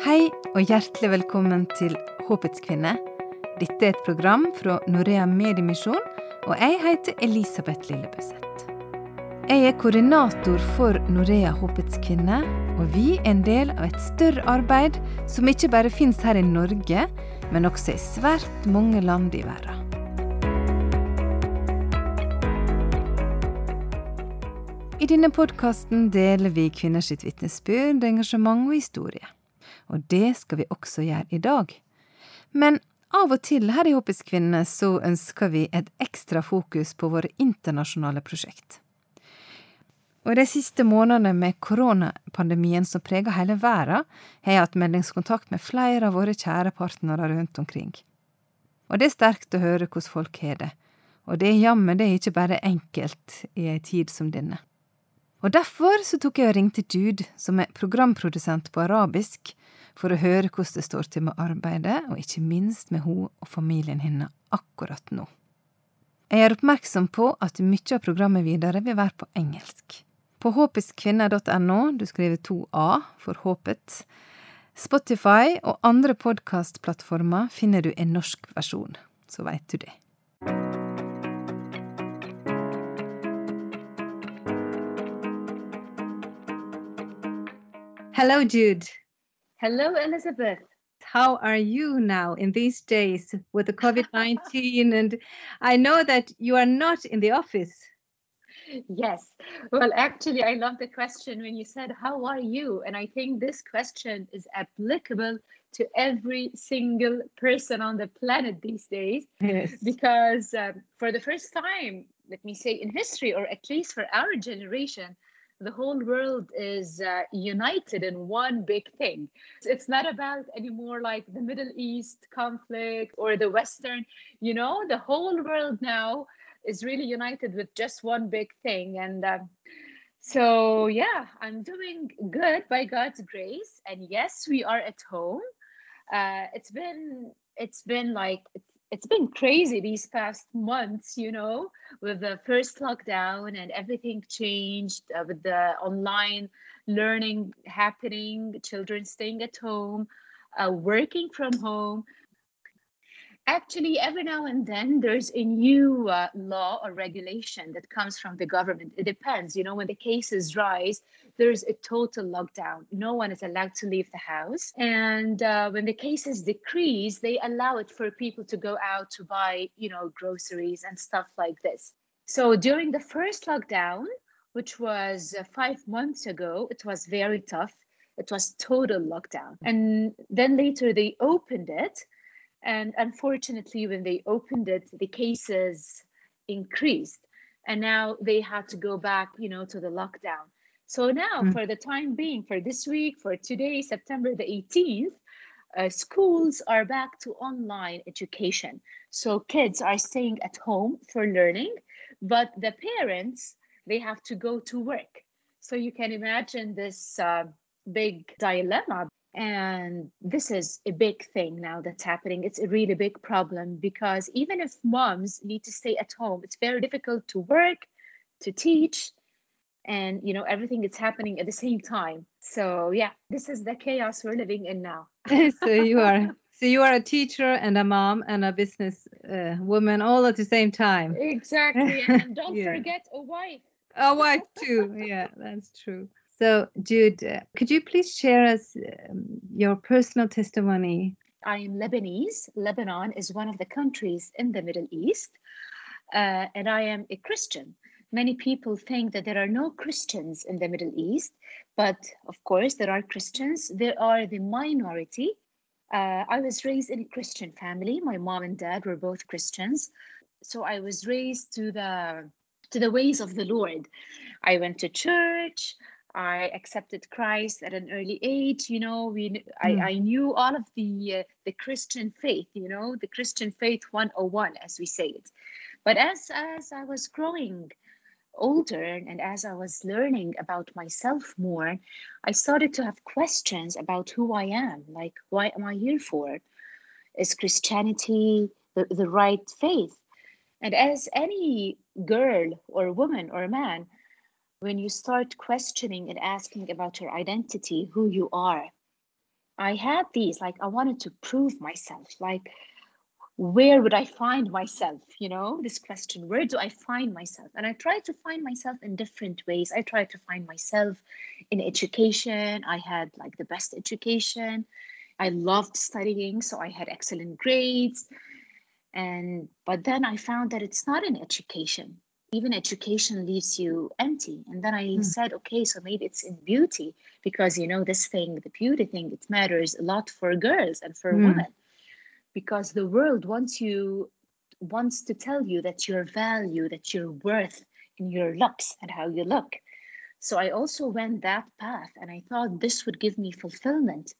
Hei og hjertelig velkommen til Håpets kvinne. Dette er et program fra Norea Mediemisjon, og jeg heter Elisabeth Lillebøseth. Jeg er koordinator for Norea Håpets kvinne, og vi er en del av et større arbeid som ikke bare finnes her i Norge, men også i svært mange land i verden. I denne podkasten deler vi kvinners vitnesbyrd, engasjement og historie. Og det skal vi også gjøre i dag. Men av og til her i Håpets kvinne så ønsker vi et ekstra fokus på våre internasjonale prosjekt. Og de siste månedene med koronapandemien som preger hele verden, har jeg hatt meldingskontakt med flere av våre kjære partnere rundt omkring. Og det er sterkt å høre hvordan folk har det. Og det er jammen det er ikke bare enkelt i ei tid som denne. Og derfor så tok jeg og ringte Jude, som er programprodusent på arabisk, for å høre hvordan det står til med arbeidet, og ikke minst med hun og familien hennes akkurat nå. Jeg er oppmerksom på at mye av programmet videre vil være på engelsk. På håpiskvinner.no, du skriver to A for håpet, Spotify og andre podkastplattformer finner du en norsk versjon, så veit du det. Hello, Jude. Hello, Elizabeth. How are you now in these days with the COVID 19? and I know that you are not in the office. Yes. Well, actually, I love the question when you said, How are you? And I think this question is applicable to every single person on the planet these days. Yes. Because um, for the first time, let me say in history, or at least for our generation, the whole world is uh, united in one big thing. It's not about anymore like the Middle East conflict or the Western, you know, the whole world now is really united with just one big thing. And um, so, yeah, I'm doing good by God's grace. And yes, we are at home. Uh, it's been it's been like it's been crazy these past months, you know, with the first lockdown and everything changed uh, with the online learning happening, children staying at home, uh, working from home. Actually, every now and then there's a new uh, law or regulation that comes from the government. It depends, you know, when the cases rise, there's a total lockdown. No one is allowed to leave the house. And uh, when the cases decrease, they allow it for people to go out to buy, you know, groceries and stuff like this. So during the first lockdown, which was uh, five months ago, it was very tough. It was total lockdown. And then later they opened it. And unfortunately, when they opened it, the cases increased. And now they had to go back, you know, to the lockdown. So now, mm. for the time being, for this week, for today, September the 18th, uh, schools are back to online education. So kids are staying at home for learning, but the parents, they have to go to work. So you can imagine this uh, big dilemma and this is a big thing now that's happening. It's a really big problem because even if moms need to stay at home, it's very difficult to work, to teach, and you know everything is happening at the same time. So yeah, this is the chaos we're living in now. so you are so you are a teacher and a mom and a business uh, woman all at the same time. Exactly, and don't yeah. forget a wife. A wife too. Yeah, that's true. So, Jude, could you please share us um, your personal testimony? I am Lebanese. Lebanon is one of the countries in the Middle East, uh, and I am a Christian. Many people think that there are no Christians in the Middle East, but of course, there are Christians. There are the minority. Uh, I was raised in a Christian family. My mom and dad were both Christians, so I was raised to the to the ways of the Lord. I went to church. I accepted Christ at an early age. You know, we. I, I knew all of the uh, the Christian faith. You know, the Christian faith 101, as we say it. But as as I was growing older and as I was learning about myself more, I started to have questions about who I am. Like, why am I here for? Is Christianity the, the right faith? And as any girl or woman or man, when you start questioning and asking about your identity, who you are, I had these, like, I wanted to prove myself. Like, where would I find myself? You know, this question, where do I find myself? And I tried to find myself in different ways. I tried to find myself in education. I had like the best education. I loved studying, so I had excellent grades. And but then I found that it's not in education. Even education leaves you empty. And then I mm. said, okay, so maybe it's in beauty because you know this thing, the beauty thing, it matters a lot for girls and for mm. women because the world wants you wants to tell you that your value, that your worth in your looks and how you look. So I also went that path and I thought this would give me fulfillment.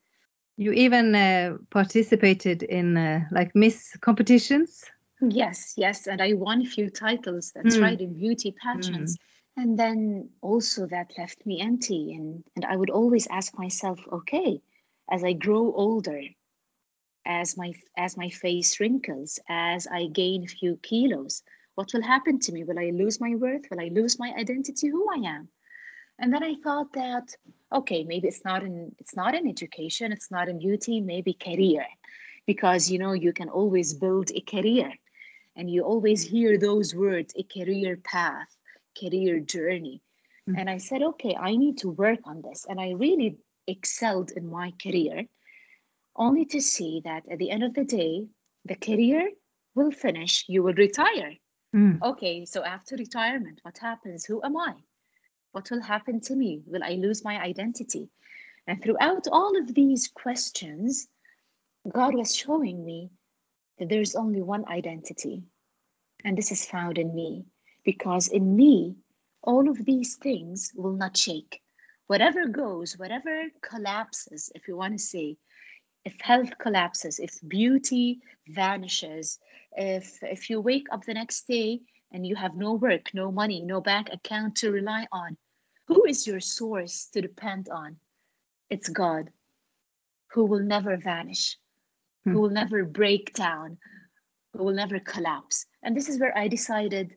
You even uh, participated in uh, like Miss competitions? Yes, yes. And I won a few titles, that's mm. right, in beauty pageants. Mm. And then also that left me empty. And, and I would always ask myself, okay, as I grow older, as my as my face wrinkles, as I gain a few kilos, what will happen to me? Will I lose my worth? Will I lose my identity, who I am? And then I thought that, okay, maybe it's not in it's not in education, it's not in beauty, maybe career. Because you know, you can always build a career. And you always hear those words, a career path, career journey. Mm-hmm. And I said, okay, I need to work on this. And I really excelled in my career, only to see that at the end of the day, the career will finish, you will retire. Mm. Okay, so after retirement, what happens? Who am I? What will happen to me? Will I lose my identity? And throughout all of these questions, God was showing me that there's only one identity, and this is found in me. Because in me, all of these things will not shake. Whatever goes, whatever collapses, if you want to say, if health collapses, if beauty vanishes, if if you wake up the next day and you have no work, no money, no bank account to rely on, who is your source to depend on? It's God, who will never vanish. Who will never break down, who will never collapse. And this is where I decided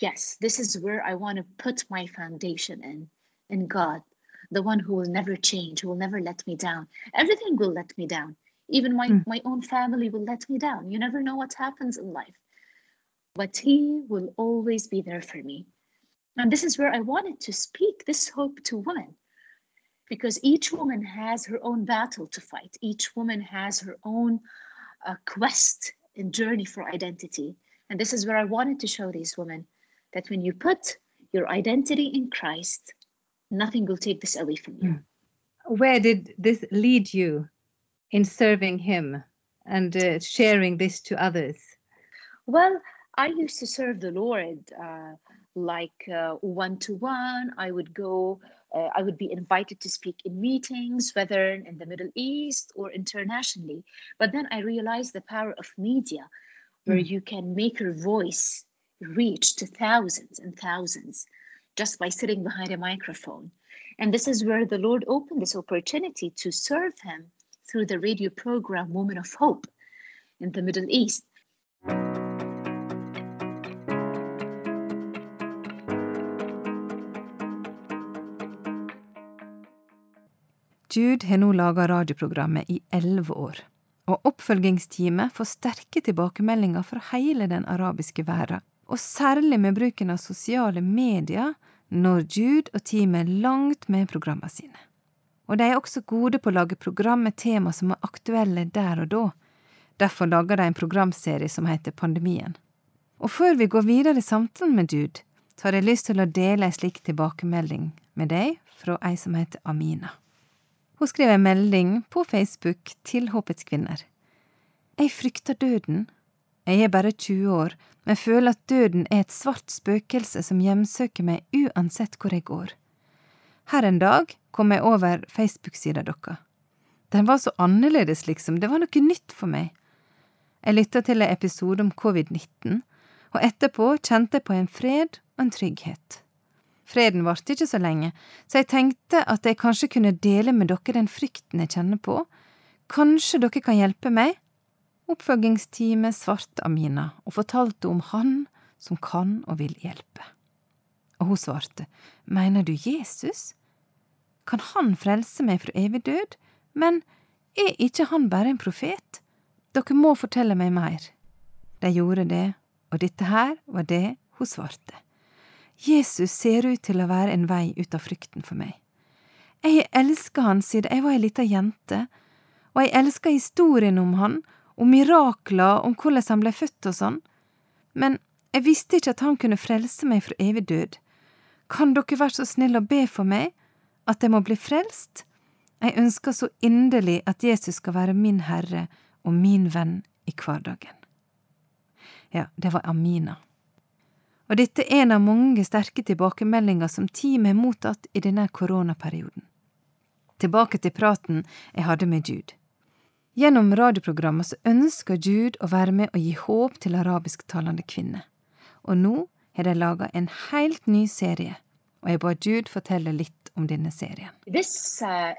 yes, this is where I want to put my foundation in, in God, the one who will never change, who will never let me down. Everything will let me down. Even my, mm. my own family will let me down. You never know what happens in life but He will always be there for me. And this is where I wanted to speak this hope to women because each woman has her own battle to fight. Each woman has her own uh, quest and journey for identity. And this is where I wanted to show these women that when you put your identity in Christ, nothing will take this away from you. Hmm. Where did this lead you in serving Him and uh, sharing this to others? Well, I used to serve the Lord uh, like one to one. I would go, uh, I would be invited to speak in meetings, whether in the Middle East or internationally. But then I realized the power of media, where mm. you can make your voice reach to thousands and thousands just by sitting behind a microphone. And this is where the Lord opened this opportunity to serve Him through the radio program Woman of Hope in the Middle East. Jude har nå laga radioprogrammet i elleve år, og oppfølgingsteamet får sterke tilbakemeldinger fra hele den arabiske verden, og særlig med bruken av sosiale medier når Jude og teamet langt med programmene sine. Og de er også gode på å lage program med tema som er aktuelle der og da. Derfor lager de en programserie som heter Pandemien. Og før vi går videre i samtalen med Jude, så har jeg lyst til å dele en slik tilbakemelding med deg fra ei som heter Amina. Hun skrev en melding på Facebook til Håpets kvinner. Jeg frykter døden. Jeg er bare 20 år, men føler at døden er et svart spøkelse som hjemsøker meg uansett hvor jeg går. Her en dag kom jeg over Facebook-sida deres. Den var så annerledes, liksom, det var noe nytt for meg. Jeg lytta til en episode om covid-19, og etterpå kjente jeg på en fred og en trygghet. Freden varte ikke så lenge, så jeg tenkte at jeg kanskje kunne dele med dere den frykten jeg kjenner på. Kanskje dere kan hjelpe meg? Oppfølgingsteamet svarte Amina og fortalte om Han som kan og vil hjelpe. Og hun svarte, Mener du Jesus? Kan Han frelse meg fra evig død? Men er ikke han bare en profet? Dere må fortelle meg mer. De gjorde det, og dette her var det hun svarte. Jesus ser ut til å være en vei ut av frykten for meg. Jeg har elska han siden jeg var ei lita jente, og jeg elsker historien om han, om mirakler, om hvordan han ble født og sånn, men jeg visste ikke at han kunne frelse meg fra evig død. Kan dere være så snill å be for meg, at jeg må bli frelst? Jeg ønsker så inderlig at Jesus skal være min Herre og min venn i hverdagen. Ja, det var Amina. Og dette er en av mange sterke tilbakemeldinger som teamet har mottatt i denne koronaperioden. Tilbake til praten jeg hadde med Jude. Gjennom radioprogrammet så ønsker Jude å være med og gi håp til arabisktalende kvinner. Og nå har de laga en helt ny serie, og jeg ba Jude fortelle litt om denne serien. This uh,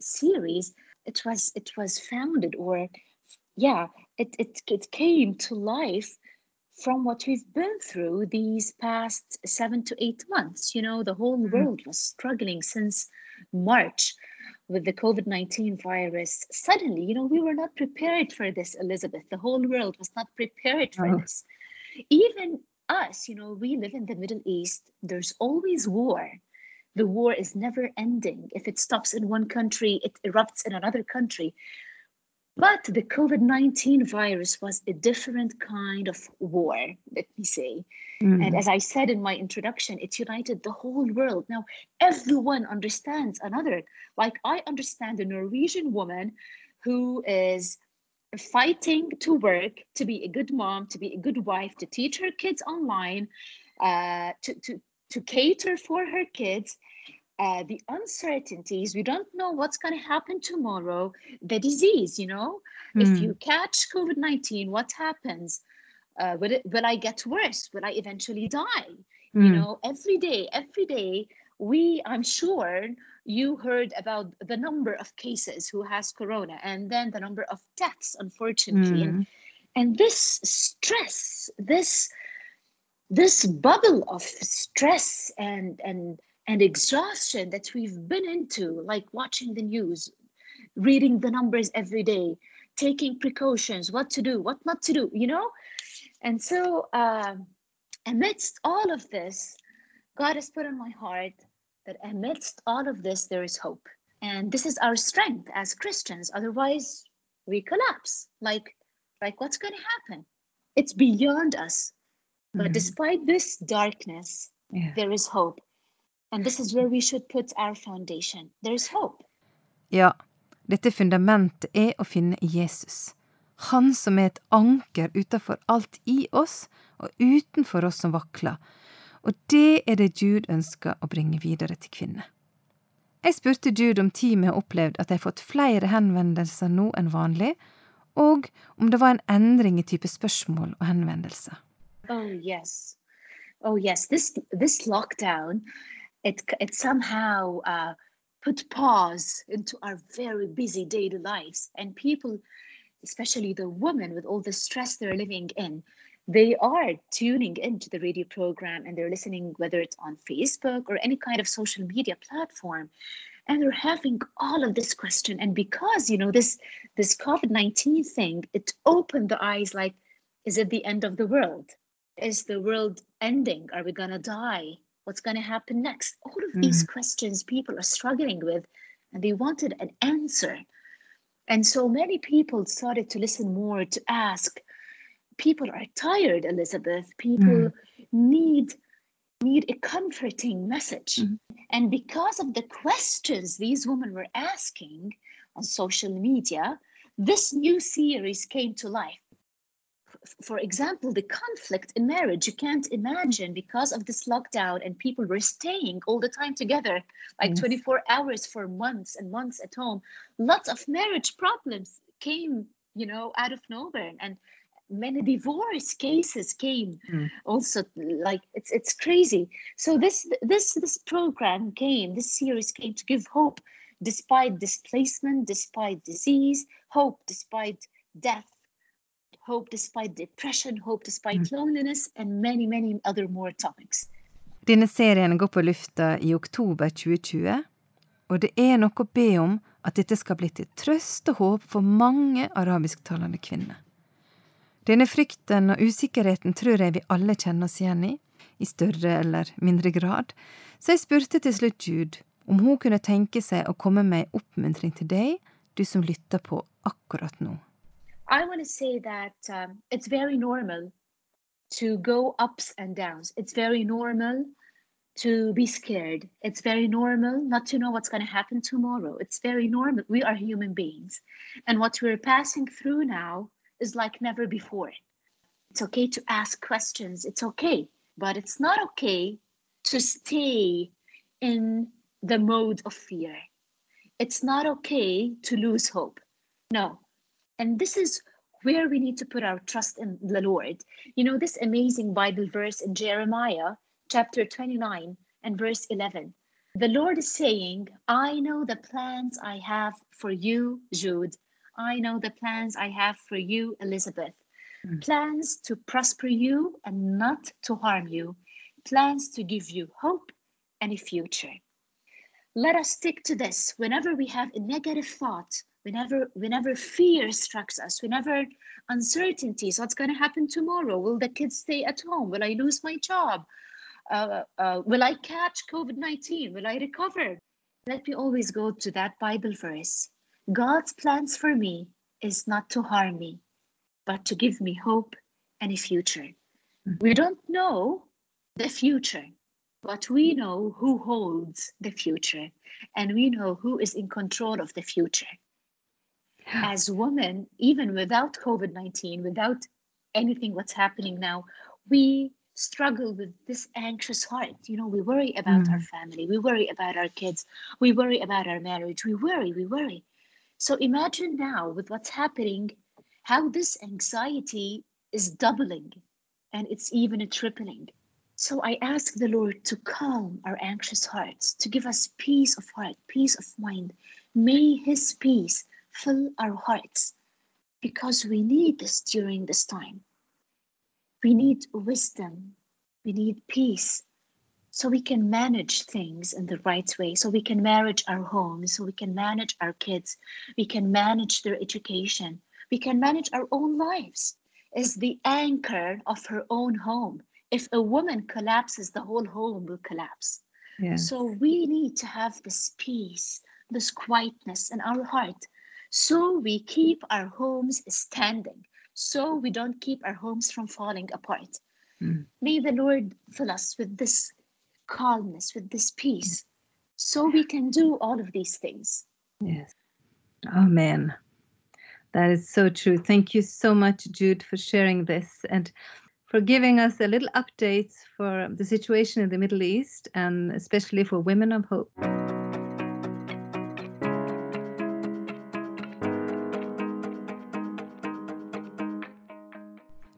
series, it was it was founded or yeah, it, it it came from what we've been through these past seven to eight months. You know, the whole Mhm. world was struggling since March with the COVID 19 virus. Suddenly, you know, we were not prepared for this, Elizabeth. The whole world was not prepared for Oh. this. Even us, you know, we live in the Middle East, there's always war. The war is never ending. If it stops in one country, it erupts in another country. But the COVID 19 virus was a different kind of war, let me say. Mm. And as I said in my introduction, it united the whole world. Now, everyone understands another. Like, I understand a Norwegian woman who is fighting to work, to be a good mom, to be a good wife, to teach her kids online, uh, to, to, to cater for her kids. Uh, the uncertainties, we don't know what's going to happen tomorrow, the disease, you know, if Mm. you catch COVID 19, what happens? Uh, will, it, will I get worse? Will I eventually die? You Mm. know, every day, every day, we, I'm sure you heard about the number of cases who has corona and then the number of deaths, unfortunately. And, Mm. and this stress, this this bubble of stress and and and exhaustion that we've been into, like watching the news, reading the numbers every day, taking precautions, what to do, what not to do, you know? And so, um, amidst all of this, God has put on my heart that amidst all of this, there is hope. And this is our strength as Christians. Otherwise, we collapse. Like, like what's going to happen? It's beyond us. But Mm. despite this darkness, Ja. there is hope. And this is where we should put our foundation. There is hope. Ja, dette fundamentet er å finne Jesus. Han som er et anker utenfor alt i oss og utenfor oss som vakler. Og det er det Jude ønsker å bringe videre til kvinner. Jeg spurte Jude om teamet har opplevd at de har fått flere henvendelser nå enn vanlig, og om det var en endring i type spørsmål og henvendelser. Oh yes, oh yes. This this lockdown, it it somehow uh, put pause into our very busy daily lives, and people, especially the women with all the stress they're living in, they are tuning into the radio program and they're listening whether it's on Facebook or any kind of social media platform, and they're having all of this question. And because you know this this COVID nineteen thing, it opened the eyes like, is it the end of the world? is the world ending? Are we to die? What's going to happen next? All of these questions people are struggling with, and they wanted an answer. And so many people started to listen more, to ask. People are tired, Elizabeth. People need need a comforting message. Mhm. And because of the questions these women were asking on social media, this new series came to life for example, the conflict in marriage, you can't imagine because of this lockdown and people were staying all the time together, like Yes. 24 hours for months and months at home. Lots of marriage problems came, you know, out of nowhere. And many divorce cases came Mm. also like it's it's crazy so this this this program came this series came to give hope despite displacement despite disease hope despite death hope despite depression, hope despite loneliness, and many, many other more topics. Denne serien går på lufta i oktober 2020, og det er noe å be om at dette skal bli til trøst og håp for mange arabisktalende kvinner. Denne frykten og usikkerheten tror jeg vi alle kjenner oss igjen i, i større eller mindre grad, så jeg spurte til slutt Jude om hun kunne tenke seg å komme med ei oppmuntring til deg, du som lytter på akkurat nå. I want to say that um, it's very normal to go ups and downs. It's very normal to be scared. It's very normal not to know what's going to happen tomorrow. It's very normal. We are human beings. And what we're passing through now is like never before. It's okay to ask questions. It's okay. But it's not okay to stay in the mode of fear. It's not okay to lose hope. No. And this is where we need to put our trust in the Lord. You know, this amazing Bible verse in Jeremiah chapter 29 and verse 11. The Lord is saying, I know the plans I have for you, Jude. I know the plans I have for you, Elizabeth. Mm. Plans to prosper you and not to harm you. Plans to give you hope and a future. Let us stick to this whenever we have a negative thought whenever whenever fear strikes us. Whenever uncertainties. What's going to happen tomorrow? Will the kids stay at home? Will i lose my job? Uh, uh, will i catch covid-19 will i recover? Let me always go to that bible verse. God's plans for me is not to harm me but to give me hope and a future. Mm-hmm. we don't know the future but we know who holds the future and we know who is in control of the future as women, even without COVID 19, without anything what's happening now, we struggle with this anxious heart. You know, we worry about mm. our family, we worry about our kids, we worry about our marriage, we worry, we worry. So imagine now with what's happening, how this anxiety is doubling and it's even a tripling. So I ask the Lord to calm our anxious hearts, to give us peace of heart, peace of mind. May His peace fill our hearts because we need this during this time. We need wisdom, we need peace, so we can manage things in the right way, so we can manage our homes, so we can manage our kids, we can manage their education, we can manage our own lives. Is the anchor of her own home. If a woman collapses, the whole home will collapse. Yeah. So we need to have this peace, this quietness in our heart so we keep our homes standing, so we don't keep our homes from falling apart. Mm. May the Lord fill us with this calmness, with this peace, so we can do all of these things. Yes. Amen. That is so true. Thank you so much, Jude, for sharing this and for giving us a little update for the situation in the Middle East and especially for women of hope.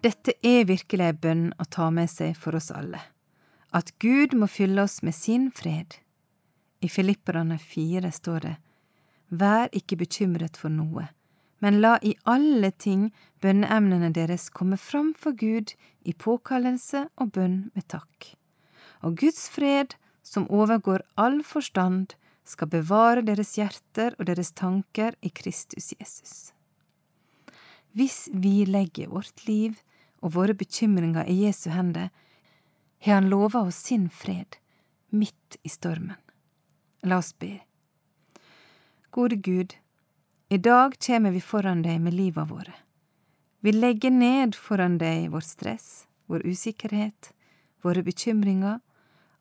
Dette er virkelig ei bønn å ta med seg for oss alle. At Gud må fylle oss med sin fred. I Filipperne fire står det, Vær ikke bekymret for noe, men la i alle ting bønneemnene deres komme fram for Gud i påkallelse og bønn med takk. Og Guds fred, som overgår all forstand, skal bevare deres hjerter og deres tanker i Kristus Jesus. Hvis vi legger vårt liv og våre bekymringer i Jesu hender, har Han lova oss sin fred, midt i stormen. La oss be. Gode Gud, i dag kjem vi foran deg med livet våre. Vi legger ned foran deg vår stress, vår usikkerhet, våre bekymringer,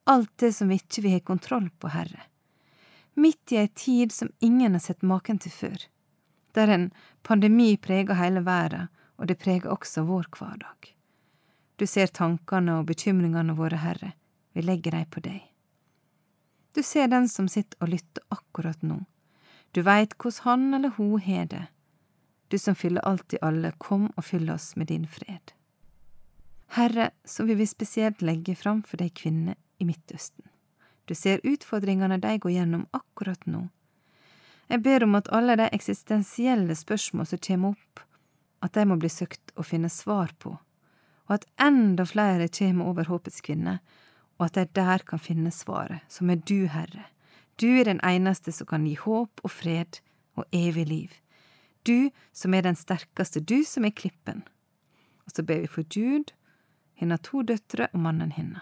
alt det som vi ikke har ha kontroll på, Herre. Midt i ei tid som ingen har sett maken til før, der en pandemi preger hele verden, og det preger også vår hverdag. Du ser tankene og bekymringene våre, Herre, vi legger dei på deg. Du ser den som sitter og lytter akkurat nå. Du veit hvordan han eller hun har det. Du som fyller alt i alle, kom og fyll oss med din fred. Herre, så vil vi spesielt legge fram for deg kvinnene i Midtøsten. Du ser utfordringene de går gjennom akkurat nå. Jeg ber om at alle de eksistensielle spørsmål som kommer opp, at de må bli søkt å finne svar på, og at enda flere kommer over håpets kvinne, og at de der kan finne svaret, som er du, Herre. Du er den eneste som kan gi håp og fred og evig liv. Du som er den sterkeste, du som er klippen. Og så ber vi for Jude, hennes to døtre og mannen hennes.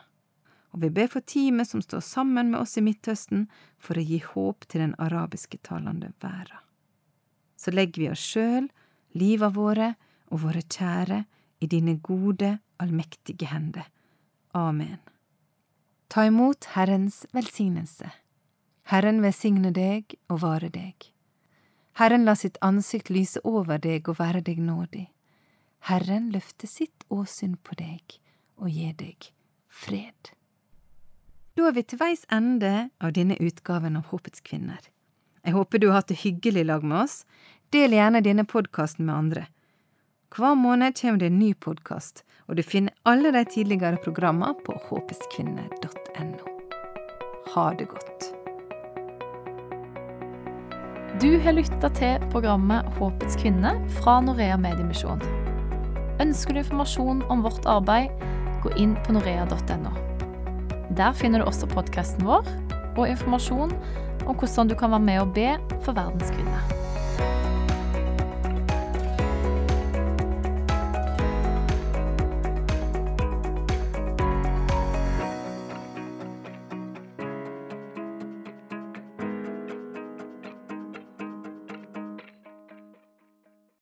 Og vi ber for teamet som står sammen med oss i Midtøsten for å gi håp til den arabiske talende verden. Så legger vi oss sjøl, liva våre og våre kjære i dine gode, allmektige hender. Amen. Ta imot Herrens velsignelse. Herren velsigne deg og vare deg. Herren la sitt ansikt lyse over deg og være deg nådig. Herren løfte sitt åsyn på deg og gi deg fred. Da er vi til veis ende av denne utgaven av Håpets kvinner. Jeg håper du har hatt det hyggelig lag med oss. Del gjerne denne podkasten med andre. Hver måned kommer det en ny podkast, og du finner alle de tidligere programmene på håpeskvinne.no. Ha det godt. Du har lytta til programmet Håpets kvinne fra Norea Mediemisjon. Ønsker du informasjon om vårt arbeid, gå inn på norea.no. Der finner du også podkasten vår og informasjon om hvordan du kan være med og be for verdens kvinner.